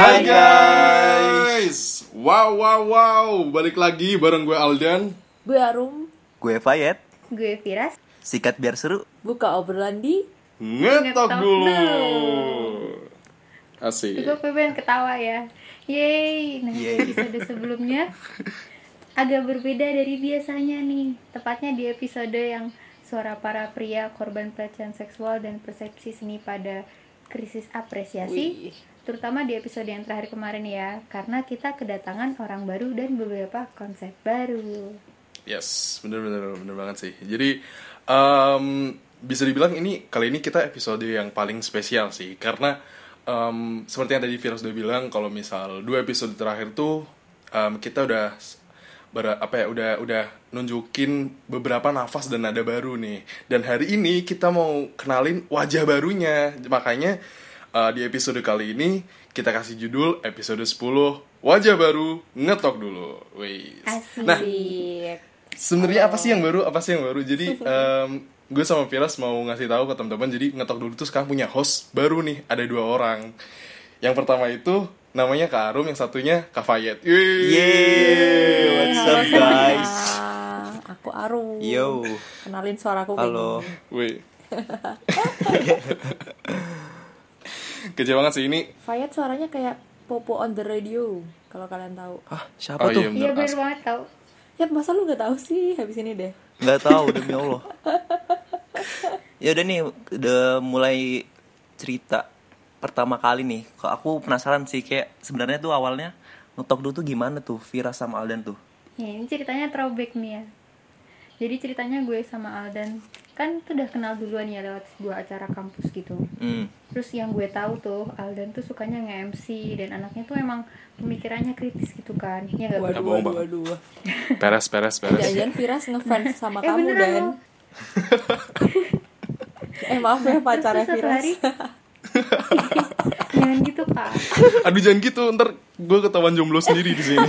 Hai guys, wow wow wow, balik lagi bareng gue Aldan. Gue Arum, Gue Fayet, Gue Firas. sikat biar seru. buka obrolan di Ngetok dulu. Asik. Gue pengen ketawa ya. Yeay. Nah, Yeay. episode sebelumnya agak berbeda dari biasanya nih. Tepatnya di episode yang suara para pria korban pelecehan seksual dan persepsi seni pada krisis apresiasi. Wih. Terutama di episode yang terakhir kemarin ya, karena kita kedatangan orang baru dan beberapa konsep baru. Yes, bener bener banget sih. Jadi em, bisa dibilang ini kali ini kita episode yang paling spesial sih, karena em, seperti yang tadi Virus udah bilang, kalau misal dua episode terakhir tuh em, kita udah ber- apa ya udah udah nunjukin beberapa nafas dan nada baru nih dan hari ini kita mau kenalin wajah barunya makanya eh, di episode kali ini kita kasih judul episode 10 wajah baru ngetok dulu Wih. Asik. nah sebenarnya apa sih yang baru apa sih yang baru jadi em, gue sama Firas mau ngasih tahu ke teman-teman jadi ngetok dulu tuh sekarang punya host baru nih ada dua orang yang pertama itu namanya Kak Arum yang satunya Kak Fayet Yeay. Yeay, what's up guys? Aku Arum. Yo, Kenalin suaraku halo. Wih. Kece banget sih ini. Fayet suaranya kayak Popo on the radio. Kalau kalian tahu. Ah, siapa Oh, tuh? iya. Iya Bener, banget tau. Ya masa lu gak tahu sih habis ini deh. Nggak tahu demi Allah. Ya udah nih, udah mulai cerita pertama kali nih. Kok aku penasaran sih kayak sebenarnya tuh awalnya ngetok dulu tuh gimana tuh Vira sama Aldan tuh? Ya, ini ceritanya throwback nih ya. Jadi ceritanya gue sama Aldan kan tuh udah kenal duluan ya lewat sebuah acara kampus gitu. Hmm. Terus yang gue tahu tuh Aldan tuh sukanya nge-MC dan anaknya tuh emang pemikirannya kritis gitu kan. Ya enggak Waduh, bohong, waduh, Bang. waduh. Peres, peres, peres. Jangan Firas ngefans sama Eh, kamu beneran Dan. Eh maaf ya pacarnya Firas. Jangan gitu kak Aduh jangan gitu, ntar gue ketahuan jomblo sendiri di sini.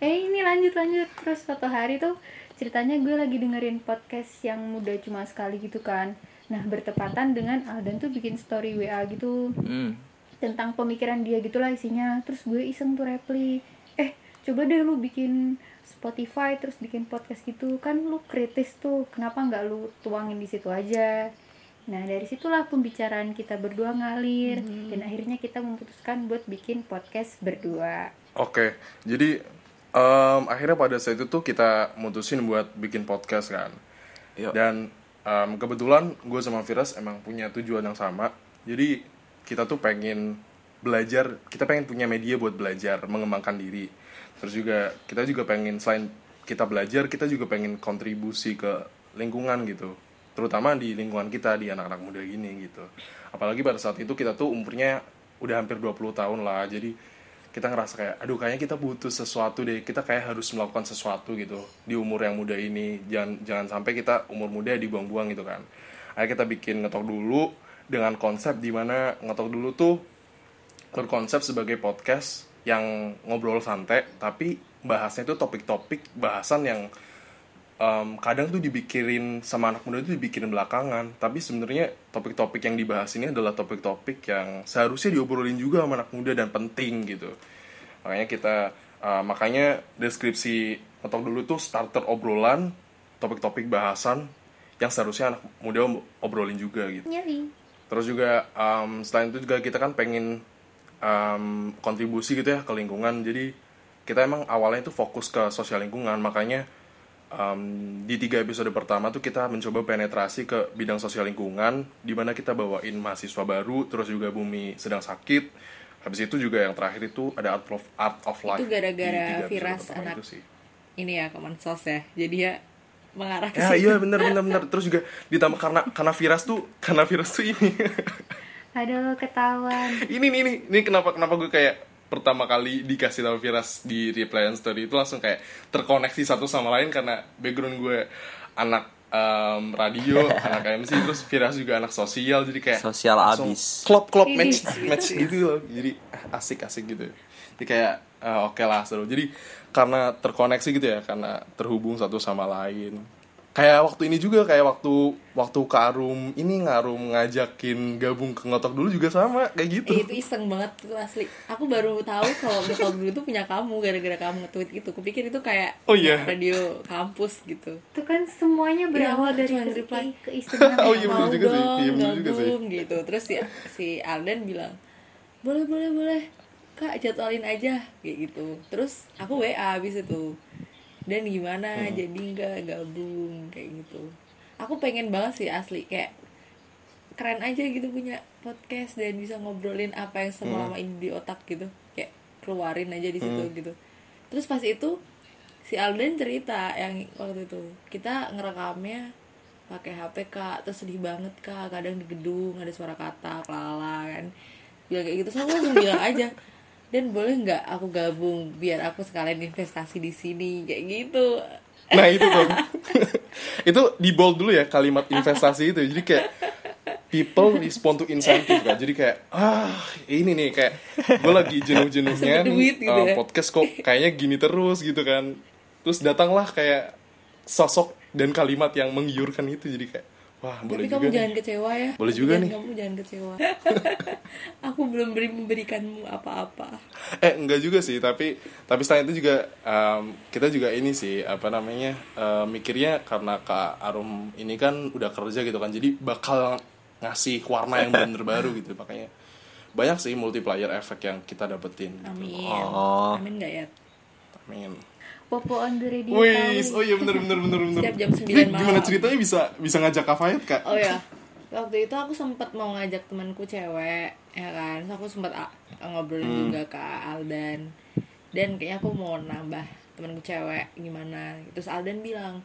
Eh ini lanjut lanjut Terus suatu hari tuh ceritanya gue lagi dengerin podcast yang muda cuma sekali gitu kan. Nah bertepatan dengan Aldan tuh bikin story WA gitu. Hmm. tentang pemikiran dia gitulah isinya. Terus gue iseng tuh reply eh coba deh lu bikin Spotify terus bikin podcast gitu. Kan lu kritis tuh. Kenapa nggak lu tuangin di situ aja? Nah dari situlah pembicaraan kita berdua ngalir. Dan akhirnya kita memutuskan buat bikin podcast berdua. Oke, jadi em, akhirnya pada saat itu tuh kita mutusin buat bikin podcast kan. Yuk. Dan em, kebetulan gue sama Firas emang punya tujuan yang sama. Jadi kita tuh pengen belajar, kita pengen punya media buat belajar, mengembangkan diri. Terus juga kita juga pengen selain kita belajar, kita juga pengen kontribusi ke lingkungan gitu. Terutama di lingkungan kita di anak-anak muda gini gitu. Apalagi pada saat itu kita tuh umurnya udah hampir 20 tahun lah. Jadi kita ngerasa kayak aduh kayaknya kita butuh sesuatu deh. Kita kayak harus melakukan sesuatu gitu di umur yang muda ini. Jangan jangan sampai kita umur muda dibuang-buang gitu kan. Akhirnya kita bikin ngetok dulu dengan konsep di mana ngetok dulu tuh berkonsep sebagai podcast yang ngobrol santai tapi bahasnya itu topik-topik bahasan yang em, kadang tuh dipikirin sama anak muda itu dipikirin belakangan tapi sebenarnya topik-topik yang dibahas ini adalah topik-topik yang seharusnya diobrolin juga sama anak muda dan penting gitu makanya kita eh, makanya deskripsi atau dulu tuh starter obrolan topik-topik bahasan yang seharusnya anak muda obrolin juga gitu nyari Terus juga em, selain itu juga kita kan pengen em, kontribusi gitu ya ke lingkungan. Jadi kita emang awalnya itu fokus ke sosial lingkungan. Makanya em, di tiga episode pertama tuh kita mencoba penetrasi ke bidang sosial lingkungan, di mana kita bawain mahasiswa baru, terus juga bumi sedang sakit. Habis itu juga yang terakhir itu ada art of art of life. Itu gara-gara Firas pertama anak itu sih. ini ya Kemensos ya jadi ya mengarah ke Ya situ iya bener bener bener. Terus juga ditambah karena karena Viras tuh karena Viras tuh ini. aduh ketahuan ini nih ini ini kenapa kenapa gue kayak pertama kali dikasih tahu Viras di reply story itu langsung kayak terkoneksi satu sama lain karena background gue anak em, radio anak MC terus Viras juga anak sosial jadi kayak Sosial abis. klop klop Ini. match match gitu loh jadi asik asik gitu jadi kayak ah, oke lah seru jadi karena terkoneksi gitu ya karena terhubung satu sama lain kayak waktu ini juga kayak waktu waktu Karum ini ngarum ngajakin gabung ke ngotok dulu juga sama kayak gitu Eh, itu iseng banget itu asli aku baru tahu kalau Ngotok dulu itu punya kamu gara-gara kamu nge-tweet gitu kupikir itu kayak Oh, iya. radio kampus gitu Itu kan semuanya berawal Iya, dari cuma ke- reply. keistimewaan. Oh, iya, mau juga sih. dong Iya, bener juga sih. gabung gitu terus si si Alden bilang boleh boleh boleh kak jadwalin aja kayak gitu terus aku WA abis itu dan gimana? Hmm. jadi nggak gabung kayak gitu. Aku pengen banget sih asli. Kayak keren aja gitu punya podcast dan bisa ngobrolin apa yang selama Hmm. ini di otak gitu. Kayak keluarin aja di situ gitu. Terus pas itu si Alden cerita yang waktu itu kita ngerekamnya pakai HP kak. Terus sedih banget kak. Kadang di gedung ada suara kata kelala kan. Bilang kayak gitu. So aku langsung bilang aja dan boleh nggak aku gabung biar aku sekalian investasi di sini? Kayak gitu. Nah itu tuh itu di bold dulu ya kalimat investasi itu. Jadi kayak people respond to incentive kan jadi kayak ah ini nih kayak gue lagi jenuh-jenuhnya gitu uh, ya. podcast kok kayaknya gini terus gitu kan. Terus datanglah kayak sosok dan kalimat yang menggiurkan itu. Jadi kayak wah boleh tapi juga kamu nih. jangan kecewa ya Boleh juga jangan- nih. kamu jangan kecewa aku belum beri memberikanmu apa-apa eh enggak juga sih tapi tapi selain itu juga um, kita juga ini sih apa namanya uh, mikirnya karena kak Arum ini kan udah kerja gitu kan jadi bakal ngasih warna yang bener baru gitu makanya banyak sih multiplier efek yang kita dapetin gitu. amin Oh. amin nggak ya amin Popo on the radio tahu. oh iya bener bener bener bener. Setiap jam 9 Ini Gimana malam. ceritanya bisa bisa ngajak Kak Fayet kak? Oh ya, waktu itu aku sempat mau ngajak temanku cewek, ya kan. Terus aku sempat a- ngobrolin juga ke Aldan. Dan kayaknya aku mau nambah temanku cewek gimana. Terus Aldan bilang,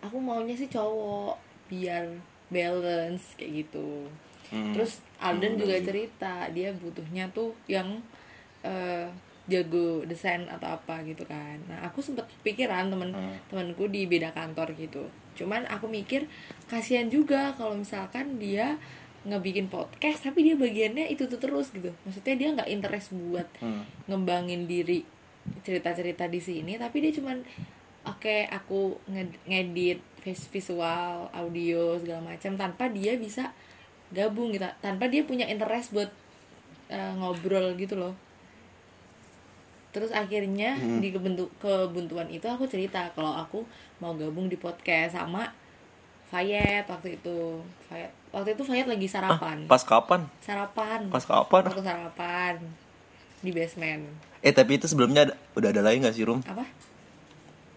aku maunya sih cowok biar balance kayak gitu. Terus Aldan juga cerita dia butuhnya tuh yang eh, jago desain atau apa gitu kan. Nah aku sempet pikiran temen temanku di beda kantor gitu. Cuman aku mikir kasihan juga kalau misalkan dia ngebikin podcast tapi dia bagiannya itu tuh terus gitu. Maksudnya dia nggak interest buat ngembangin diri cerita-cerita di sini tapi dia cuman oke aku nge- ngedit vis- visual audio segala macam tanpa dia bisa gabung gitu tanpa dia punya interest buat eh, ngobrol gitu loh terus akhirnya di kebentuk kebuntuan itu aku cerita kalau aku mau gabung di podcast sama Fayet waktu itu Fayet waktu itu Fayet lagi sarapan Pas kapan? sarapan Pas kapan? waktu sarapan di basement Eh tapi itu sebelumnya ada- udah ada lagi nggak sih Rum? apa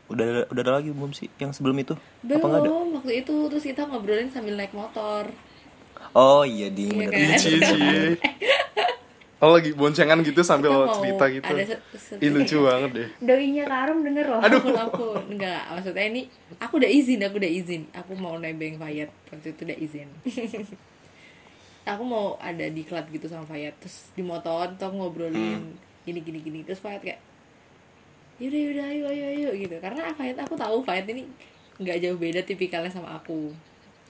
Udah udah ada lagi belum sih yang sebelum itu? Apa nggak ada? belum waktu itu terus kita ngobrolin sambil naik motor Oh iya di Iya bener. kan? Oh lagi boncengan gitu sambil Kita mau cerita gitu. ada se- se- Ih lucu banget deh. Doinya Karum denger loh. Aduh, aku, aku enggak maksudnya ini aku udah izin, aku udah izin. Aku mau nebeng Fayat waktu itu udah izin. aku mau ada di klub gitu sama Fayat terus di motor tuh ngobrolin gini gini gini terus Fayat kayak yaudah yaudah ayo ayo ayo gitu karena Fayat aku tahu Fayat ini nggak jauh beda tipikalnya sama aku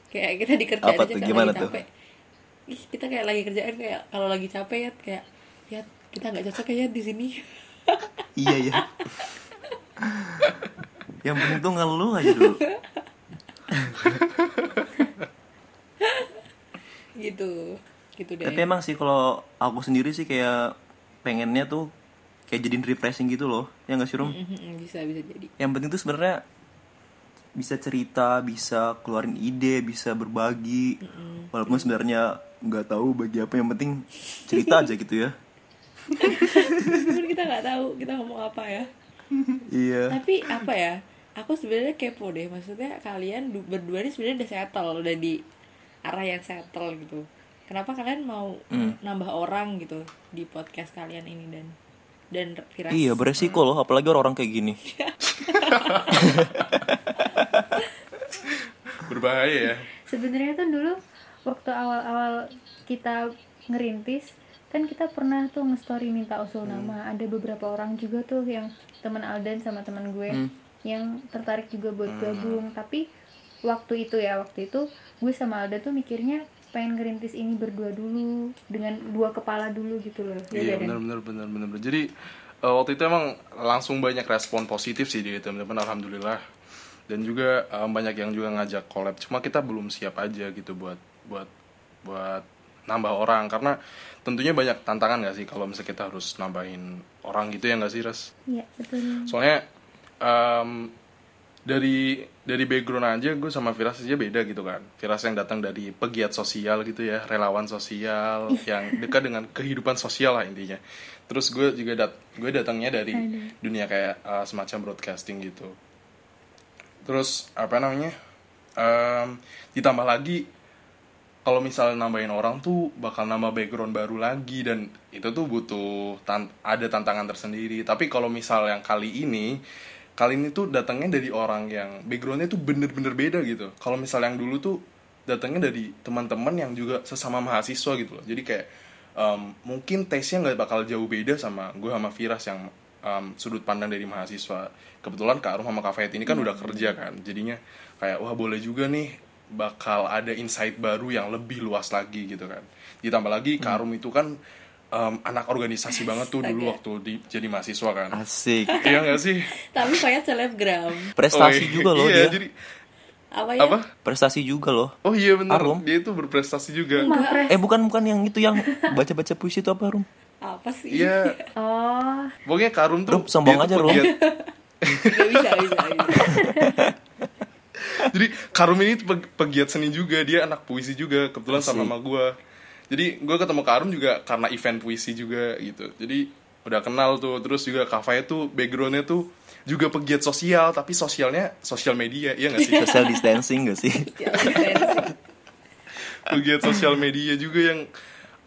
kayak kita di kerjaan Apa aja tuh? Gimana lagi tuh? capek ih kita kayak lagi kerjaan kayak kalau lagi capek ya kayak ya kita nggak cocok ya di sini Iya ya. yang penting tuh ngeluh aja dulu. gitu gitu deh Tapi emang sih kalau aku sendiri sih kayak pengennya tuh kayak jadiin refreshing gitu loh. Ya nggak sih Rum? Mhm, bisa bisa jadi Yang penting tuh sebenarnya bisa cerita, bisa keluarin ide, bisa berbagi. Walaupun sebenarnya nggak tahu bagi apa yang penting cerita aja gitu ya. Kita nggak tahu kita ngomong apa ya Iya. tapi apa ya aku sebenarnya kepo deh maksudnya kalian du- berdua ini sebenarnya udah settle udah di arah yang settle gitu kenapa kalian mau nambah orang gitu di podcast kalian ini dan dan Firas Iya beresiko loh, apalagi orang-orang kayak gini. Berbahaya ya. Sebenarnya tuh dulu waktu awal-awal kita ngerintis kan kita pernah tuh nge-story minta usul nama. Ada beberapa orang juga tuh yang teman Aldan sama teman gue yang tertarik juga buat gabung. Tapi waktu itu ya, waktu itu gue sama Alda tuh mikirnya pengen ngerintis ini berdua dulu dengan dua kepala dulu gitu loh. Ya Iya benar benar benar benar. Jadi eh, waktu itu emang langsung banyak respon positif sih dari teman-teman alhamdulillah. dan juga um, banyak yang juga ngajak collab cuma kita belum siap aja gitu buat buat buat nambah orang. Karena tentunya banyak tantangan gak sih kalau misalnya kita harus nambahin orang gitu ya nggak sih res Iya, betul. soalnya em, dari dari background aja gue sama Firas aja beda gitu kan. Firas yang datang dari pegiat sosial gitu ya relawan sosial yang dekat dengan kehidupan sosial lah intinya. Terus gue juga dat gue datangnya dari dunia kayak uh, semacam broadcasting gitu. Terus apa namanya em, ditambah lagi kalau misalnya nambahin orang tuh bakal nambah background baru lagi dan itu tuh butuh tan- ada tantangan tersendiri. Tapi kalau misal yang kali ini kali ini tuh datangnya dari orang yang backgroundnya tuh bener-bener beda gitu. Kalau misal yang dulu tuh datangnya dari teman-teman yang juga sesama mahasiswa gitu loh. Jadi kayak em, mungkin tesnya nggak bakal jauh beda sama gue sama Firas yang em, sudut pandang dari mahasiswa. Kebetulan Kak Arum sama Kak Fet ini kan udah kerja kan. Jadinya kayak wah boleh juga nih bakal ada insight baru yang lebih luas lagi gitu kan ditambah lagi Kak Arum itu kan em, anak organisasi banget tuh dulu waktu di, jadi mahasiswa kan Asik. iya gak sih Tapi kayak selebgram. Prestasi Oh, iya. juga loh iya, dia. jadi Apa ya? apa Prestasi juga loh. oh iya benar Arum. dia itu berprestasi juga Eh bukan bukan yang itu yang baca-baca puisi itu apa Rum? Apa sih? iya Oh, pokoknya Kak Arum tuh Rum, sombong aja, Rum. Gak bisa, bisa, bisa. jadi Karum ini pegiat seni juga dia anak puisi juga kebetulan sama sama gue jadi gue ketemu Karum juga karena event puisi juga gitu. Jadi udah kenal tuh terus juga Kafaya tuh backgroundnya tuh juga pegiat sosial tapi sosialnya sosial media iya gak sih? Social distancing gak sih? pegiat sosial media juga yang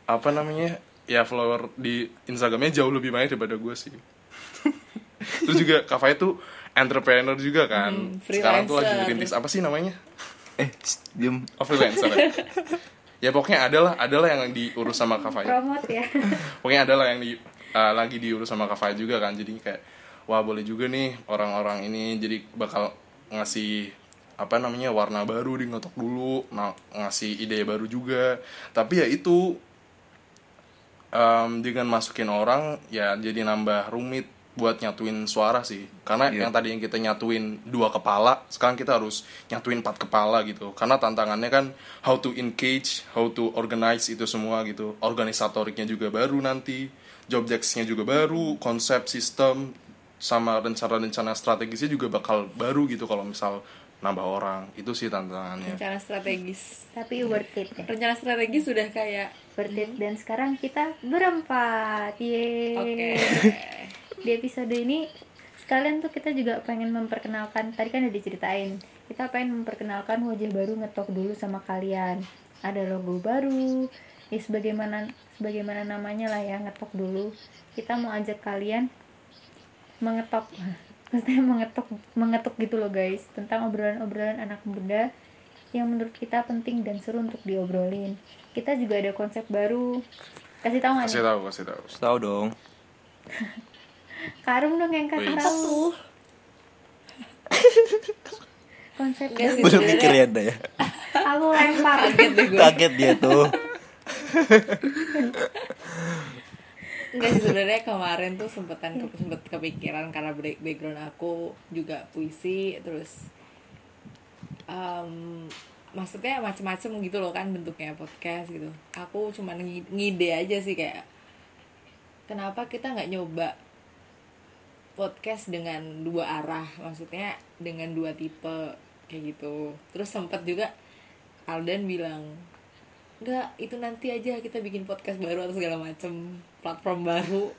apa namanya ya follower di Instagramnya jauh lebih banyak daripada gue sih. Terus juga Kafaya tuh entrepreneur juga kan Hmm, sekarang tuh lagi freelancer. rintis apa sih namanya Eh, diem. Oh freelancer ya? ya pokoknya adalah adalah yang diurus sama promote ya. pokoknya adalah yang di uh, lagi diurus sama Kafaya juga kan jadi kayak wah boleh juga nih orang-orang ini jadi bakal ngasih apa namanya warna baru di ngotok dulu ngasih ide baru juga tapi ya itu em, dengan masukin orang ya jadi nambah rumit buat nyatuin suara sih karena Iya. yang tadi yang kita nyatuin dua kepala sekarang kita harus nyatuin empat kepala gitu karena tantangannya kan how to engage how to organize itu semua gitu organisatoriknya juga baru nanti job desk-nya juga baru konsep sistem sama rencana-rencana strategisnya juga bakal baru gitu kalau misal nambah orang itu sih tantangannya Rencana strategis. Tapi worth it ya. Rencana strategis sudah kayak Worth it. Dan sekarang kita berempat. Yeay. oke. Di episode ini sekalian tuh kita juga pengen memperkenalkan tadi kan udah diceritain kita pengen memperkenalkan wajah baru ngetok dulu sama kalian. Ada logo baru ya sebagaimana sebagaimana namanya lah ya ngetok dulu. Kita mau ajak kalian mengetok maksudnya mengetok mengetuk gitu loh guys tentang obrolan-obrolan anak muda yang menurut kita penting dan seru untuk diobrolin. Kita juga ada konsep baru. Kasih tahu nggak kasih tahu kasih tahu. Tahu dong. Karum dong yang kakak tahu konsep Enggak sih, Belum mikir ya ya. aku lempar Kaget. Kaget dia tuh. Enggak sih sebenarnya kemarin tuh sempetan ke, sempet kepikiran karena break- background aku juga puisi terus em, maksudnya macem-macem gitu loh kan bentuknya podcast gitu. Aku cuma ngi- ngide aja sih kayak kenapa kita nggak nyoba podcast dengan dua arah maksudnya dengan dua tipe kayak gitu terus sempet juga Aldan bilang Enggak, itu nanti aja kita bikin podcast baru atau segala macem platform baru.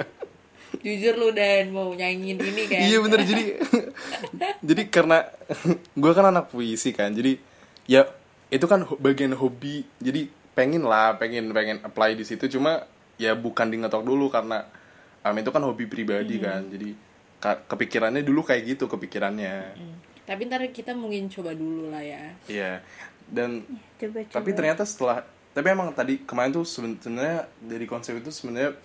Jujur lu dan mau nyanyiin ini kan. Iya bener jadi jadi karena gue kan anak puisi kan jadi ya itu kan bagian hobi jadi pengen lah pengen pengen apply di situ cuma ya bukan di ngetok dulu karena um, itu kan hobi pribadi kan jadi kepikirannya dulu kayak gitu kepikirannya Hmm. Tapi ntar kita mungkin coba dulu lah ya. iya dan coba coba tapi ternyata setelah tapi emang tadi kemarin tuh seben- sebenarnya dari konsep itu sebenarnya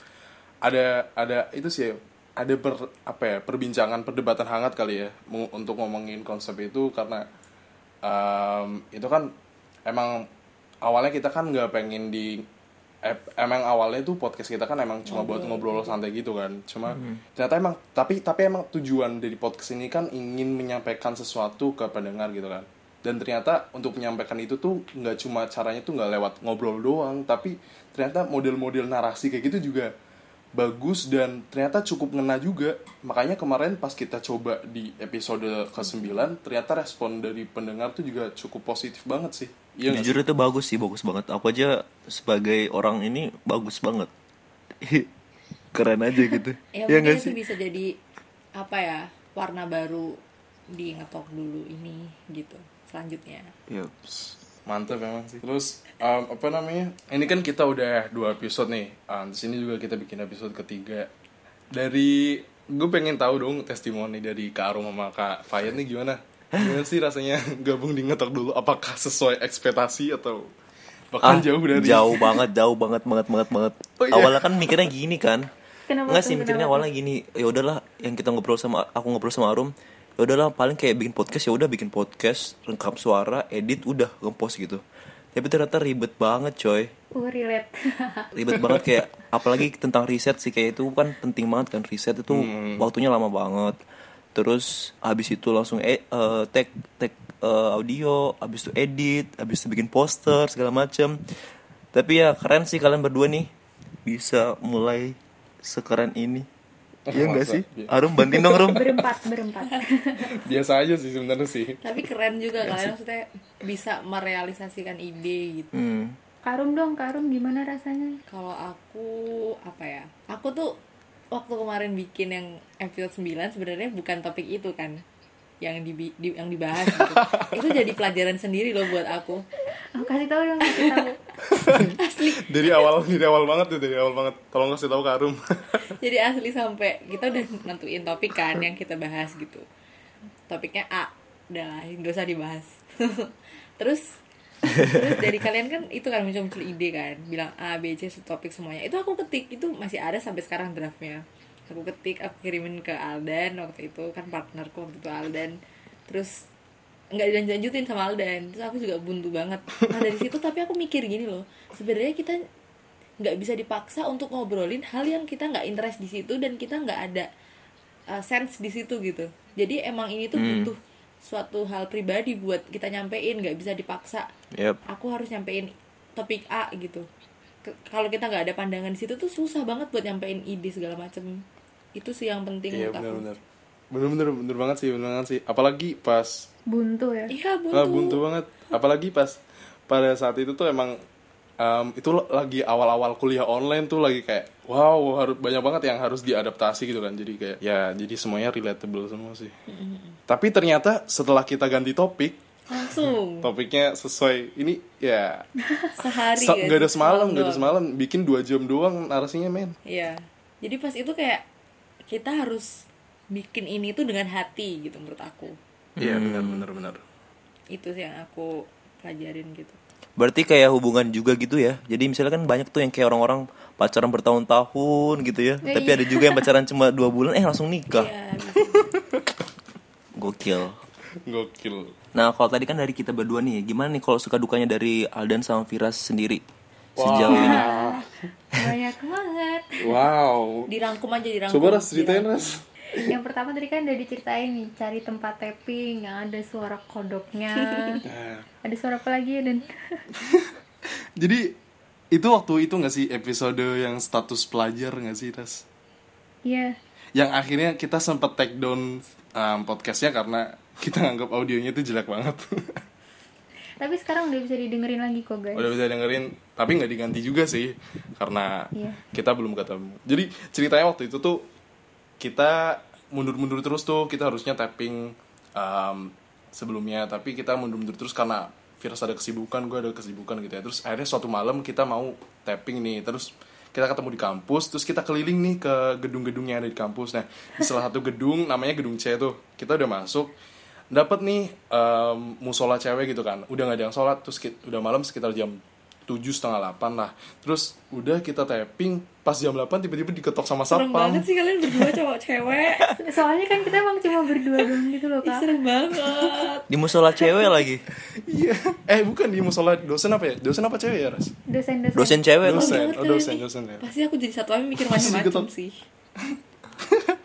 ada ada itu sih ya, ada per apa ya perbincangan perdebatan hangat kali ya untuk ngomongin konsep itu karena em, itu kan emang awalnya kita kan nggak pengen di emang awalnya tuh podcast kita kan emang cuma buat ngobrol. santai gitu kan. Cuma ternyata emang tapi tapi emang tujuan dari podcast ini kan ingin menyampaikan sesuatu ke pendengar gitu kan. Dan ternyata untuk menyampaikan itu tuh nggak cuma caranya tuh nggak lewat ngobrol doang tapi ternyata model-model narasi kayak gitu juga bagus dan ternyata cukup ngena juga. Makanya kemarin pas kita coba di episode ke-9 ternyata respon dari pendengar tuh juga cukup positif banget sih nggak Jujur itu bagus sih, bagus banget. Aku aja sebagai orang ini bagus banget. Keren aja gitu. ya mungkin itu sih? bisa jadi apa ya warna baru di ngetok dulu ini gitu selanjutnya Yups. Mantap emang sih. Terus um, apa namanya? Ini kan kita udah dua episode nih. Um, di sini juga kita bikin episode ketiga. Dari gue pengen tahu dong testimoni dari Kak Arum sama Kak Fayan nih gimana? Gimana sih rasanya gabung di ngetok dulu? Apakah sesuai ekspektasi atau bahkan jauh dari Ah, jauh banget, jauh banget, banget, banget, banget. Oh, iya. Awalnya kan mikirnya gini kan. Kenapa Enggak tuh, sih mikirnya awalnya gini. Ya udahlah, yang kita ngobrol sama aku ngobrol sama Arum, ya udahlah paling kayak bikin podcast ya udah bikin podcast, rekam suara, edit udah ngepost gitu. Tapi ternyata ribet banget, coy. Oh, relate. ribet banget kayak apalagi tentang riset sih kayak itu kan penting banget kan riset itu waktunya lama banget terus habis itu langsung eh eh, tag tag eh, audio habis itu edit habis itu bikin poster segala macem tapi ya keren sih kalian berdua nih bisa mulai sekeren ini Iya enggak Masa? sih? Iya. Arum bantuin dong Arum berempat, berempat. biasa aja sih sebenarnya sih. tapi keren juga kalian maksudnya bisa merealisasikan ide gitu hmm. Karum dong, Karum gimana rasanya? kalau aku apa ya aku tuh waktu kemarin bikin yang episode 9 sebenarnya bukan topik itu kan yang di, di- yang dibahas gitu. itu jadi pelajaran sendiri loh buat aku Oh, kasih tahu dong, kasih tahu. Dari awal dari awal banget tuh dari awal banget. Tolong kasih tahu Kak Arum. jadi asli sampai kita udah nentuin topik kan yang kita bahas gitu topiknya A udah nggak usah dibahas terus terus dari kalian kan itu kan muncul-muncul ide kan bilang A B C topik semuanya. Itu aku ketik itu masih ada sampai sekarang draftnya. Aku ketik aku kirimin ke Aldan waktu itu kan partnerku waktu itu Aldan terus nggak dilanjutin sama Aldan terus aku juga buntu banget. Nah dari situ tapi aku mikir gini loh sebenarnya kita nggak bisa dipaksa untuk ngobrolin hal yang kita nggak interest di situ dan kita nggak ada uh, sense di situ gitu. Jadi emang ini tuh butuh suatu hal pribadi buat kita nyampein nggak bisa dipaksa Yep. aku harus nyampein topik A gitu kalau kita nggak ada pandangan di situ tuh susah banget buat nyampein ide segala macem itu sih yang penting Iya menurut aku benar-benar. Bener-bener bener banget sih, bener banget sih. Apalagi pas Buntu ya. iya buntu, Ah, buntu banget. Apalagi pas pada saat itu tuh emang em, itu lagi awal-awal kuliah online tuh lagi kayak wow harus banyak banget yang harus diadaptasi gitu kan. Jadi kayak ya jadi semuanya relatable semua sih. Tapi ternyata setelah kita ganti topik, langsung topiknya sesuai ini ya sehari se- guys, nggak ada semalam, nggak ada semalam, bikin dua jam doang narasinya men. Iya. Jadi pas itu kayak kita harus bikin ini tuh dengan hati gitu menurut aku. Iya benar benar benar. Itu sih yang aku pelajarin gitu. Berarti kayak hubungan juga gitu ya. Jadi misalnya kan banyak tuh yang kayak orang-orang pacaran bertahun-tahun gitu ya. Tapi ada juga yang pacaran cuma dua bulan eh langsung nikah. Iya. Gokil. Gokil. Nah kalau tadi kan dari kita berdua nih, gimana nih kalau suka dukanya dari Aldan sama Firas sendiri sejauh ini? Banyak banget. Wow. dirangkum aja dirangkum. Coba ras ceritain ras. Pertama tadi kan udah diceritain nih, cari tempat tapping yang ada suara kodoknya. ada suara apa lagi ya dan Jadi itu waktu itu nggak sih episode yang status pelajar nggak sih ras? Iya. Yang akhirnya kita sempat take down um, podcastnya karena kita nganggap audionya itu jelek banget. Tapi sekarang udah bisa didengerin lagi kok guys. Udah bisa dengerin, tapi nggak diganti juga sih karena Iya. kita belum ketemu. Jadi ceritanya waktu itu tuh kita mundur-mundur terus tuh kita harusnya tapping um, sebelumnya, tapi kita mundur-mundur terus karena Virus ada kesibukan, gue ada kesibukan gitu ya. Terus akhirnya suatu malam kita mau tapping nih, terus kita ketemu di kampus, terus kita keliling nih ke gedung-gedung yang ada di kampus. Nah, di salah satu gedung namanya gedung C tuh, kita udah masuk, dapat nih em, musola cewek gitu kan udah nggak ada yang sholat terus ki- udah malam sekitar jam tujuh setengah delapan lah. Terus udah kita tapping pas jam 8 tiba-tiba diketok sama serem satpam. banget sih kalian berdua cowok cewek. Soalnya kan kita emang cuma berdua doang gitu loh kak. serem banget. Di musola cewek lagi. iya. Eh bukan di musola dosen apa ya? Dosen apa cewek ya ras? Dosen-dosen. Dosen cewek. Kok. dosen oh kalian dosen dosen ya. Pasti aku jadi satu aja mikir macam-macam sih.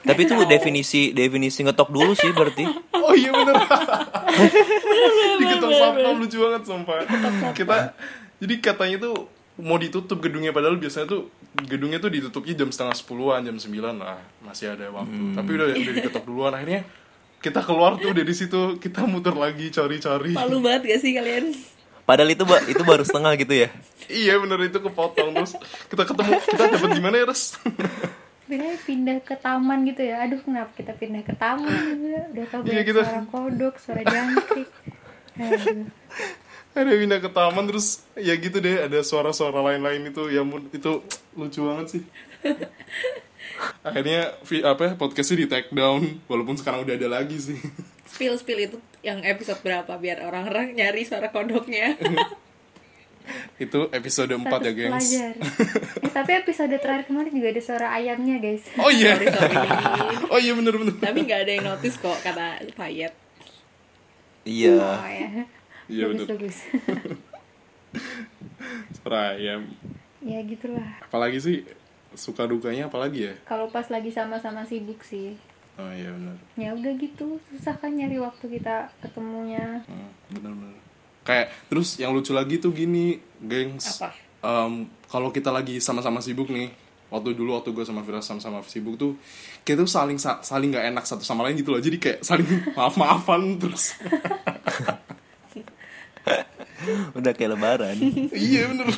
Tapi itu definisi definisi ngetok dulu sih berarti. oh iya bener. Diketok satpam lucu banget sumpah. Kita jadi katanya tuh mau ditutup gedungnya padahal biasanya tuh gedungnya tuh ditutupnya jam setengah sepuluhan jam sembilan lah masih ada waktu. Tapi udah udah diketok duluan. Akhirnya kita keluar tuh dari situ kita muter lagi cari-cari. Malu banget gak sih kalian? Padahal itu ba- itu baru setengah gitu ya. iya bener itu kepotong. Terus kita ketemu kita dapat di mana ya res? Sebenarnya pindah ke taman gitu ya. Aduh kenapa kita pindah ke taman? Gitu udah tau Iya, banyak kita- suara kodok suara jangkrik. aduh ada pindah ke taman terus ya gitu deh ada suara-suara lain-lain itu ya itu lucu banget sih. Akhirnya apa podcastnya di take down walaupun sekarang udah ada lagi sih. Spill spill itu yang episode berapa biar orang-orang nyari suara kodoknya. Itu episode 4 ya gengs. pelajar. Eh, tapi episode terakhir kemarin juga ada suara ayamnya guys. Oh iya. Sorry sorry. Oh iya bener bener tapi nggak ada yang notice kok kata Payet Iya. oh ya iya bener. bagus. Suara ayam ya gitulah. Apalagi sih suka dukanya apalagi ya? Kalau pas lagi sama-sama sibuk sih. Oh iya bener. Ya udah gitu susah kan nyari waktu kita ketemunya. Hmm, bener kayak terus yang lucu lagi tuh gini gengs. Apa? Em, kalau kita lagi sama-sama sibuk nih waktu dulu waktu gue sama Firas sama-sama sibuk tuh kita tuh saling sa- saling nggak enak satu sama lain gitu loh. Jadi kayak saling maaf maafan terus Udah kayak lebaran. iya bener.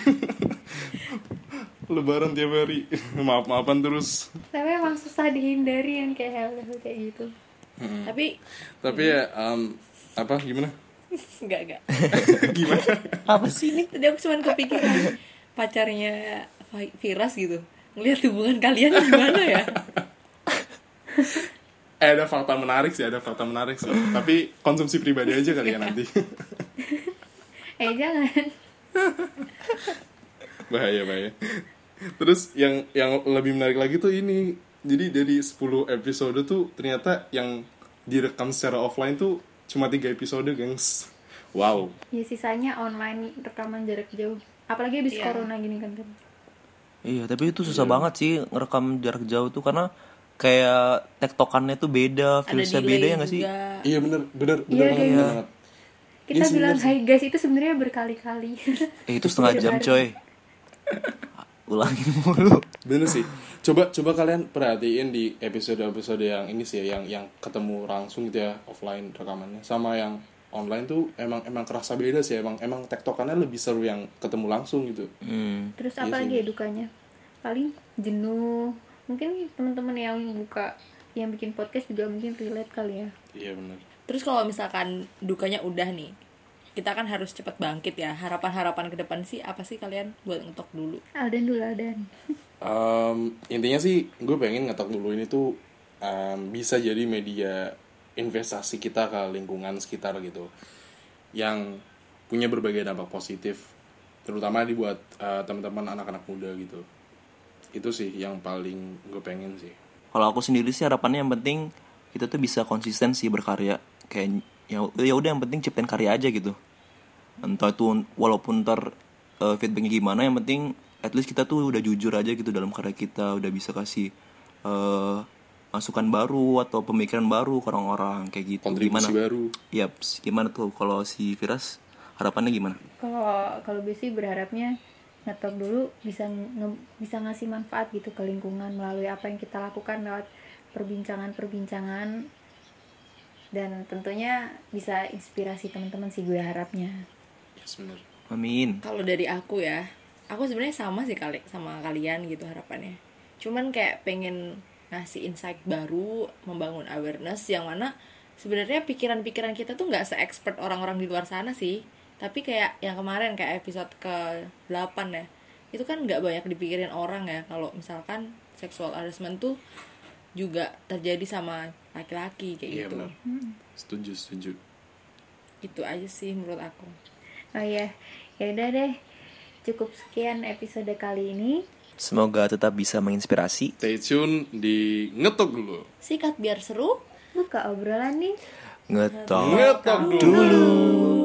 Lebaran tiap hari. Maaf maafan terus. Tapi emang susah dihindari yang kayak hal-hal kayak gitu. Tapi tapi ya em, apa gimana? Nggak nggak. Gimana? Apa sih ini? tadi aku cuma kepikiran pacarnya Viras gitu. Ngelihat hubungan kalian gimana ya? Eh ada fakta menarik sih ada fakta menarik sih. Tapi konsumsi pribadi aja kali ya nanti eh jangan. Bahaya bahaya. Terus yang yang lebih menarik lagi tuh ini. Jadi dari 10 episode tuh ternyata yang direkam secara offline tuh cuma tiga episode gengs. Wow. Ya sisanya online rekaman jarak jauh. Apalagi habis Iya. corona gini kan kan? Iya, tapi itu susah banget sih ngerekam jarak jauh tuh karena kayak tektokannya tuh beda, delay beda ya gak sih? iya bener. Bener bener Iya, banget, iya. bener bener sih. hai guys itu sebenarnya berkali-kali Eh itu setengah jam coy. Ulangin mulu. bener sih coba coba kalian perhatiin di episode episode yang ini sih ya, yang yang ketemu langsung gitu ya offline rekamannya sama yang online tuh emang emang kerasa beda sih emang emang tektokannya lebih seru yang ketemu langsung gitu Hmm. terus Iya apa sih. lagi ya dukanya paling jenuh mungkin teman-teman yang buka yang bikin podcast juga mungkin relate kali ya iya bener terus kalau misalkan dukanya udah nih kita kan harus cepat bangkit ya. Harapan-harapan ke depan sih apa sih kalian buat ngetok dulu? Aldan dulu Aldan Em, intinya sih gue pengen ngetok dulu ini tuh em, bisa jadi media investasi kita ke lingkungan sekitar gitu. Yang punya berbagai dampak positif terutama dibuat eh, teman-teman anak-anak muda gitu. Itu sih yang paling gue pengen sih. Kalau aku sendiri sih harapannya yang penting kita tuh bisa konsisten sih berkarya. Kayak ya ya udah yang penting ciptain karya aja gitu. Entah itu walaupun ntar eh, feedbacknya gimana yang penting at least kita tuh udah jujur aja gitu dalam karya kita, udah bisa kasih eh, masukan baru atau pemikiran baru ke orang-orang kayak gitu. kontribusi gimana? baru Yaps, gimana tuh kalau si Firas harapannya gimana? kalau kalau Besi berharapnya ngetok dulu bisa nge- bisa ngasih manfaat gitu ke lingkungan melalui apa yang kita lakukan lewat perbincangan-perbincangan dan tentunya bisa inspirasi teman-teman sih gue harapnya. Yes bener Amin. kalau dari aku ya aku sebenarnya sama sih kali sama kalian gitu harapannya. Cuman kayak pengen ngasih insight baru membangun awareness yang mana sebenarnya pikiran-pikiran kita tuh nggak se-expert orang-orang di luar sana sih. Tapi kayak yang kemarin kayak episode ke 8 ya itu kan nggak banyak dipikirin orang ya. Kalau misalkan sexual harassment tuh juga terjadi sama laki-laki kayak iya gitu bener setuju setuju itu aja sih menurut aku oh iya ya udah deh cukup sekian episode kali ini. Semoga tetap bisa menginspirasi. Stay tune di ngetok dulu. Sikat biar seru. Buka obrolan nih. Ngetok Ngetok dulu. dulu.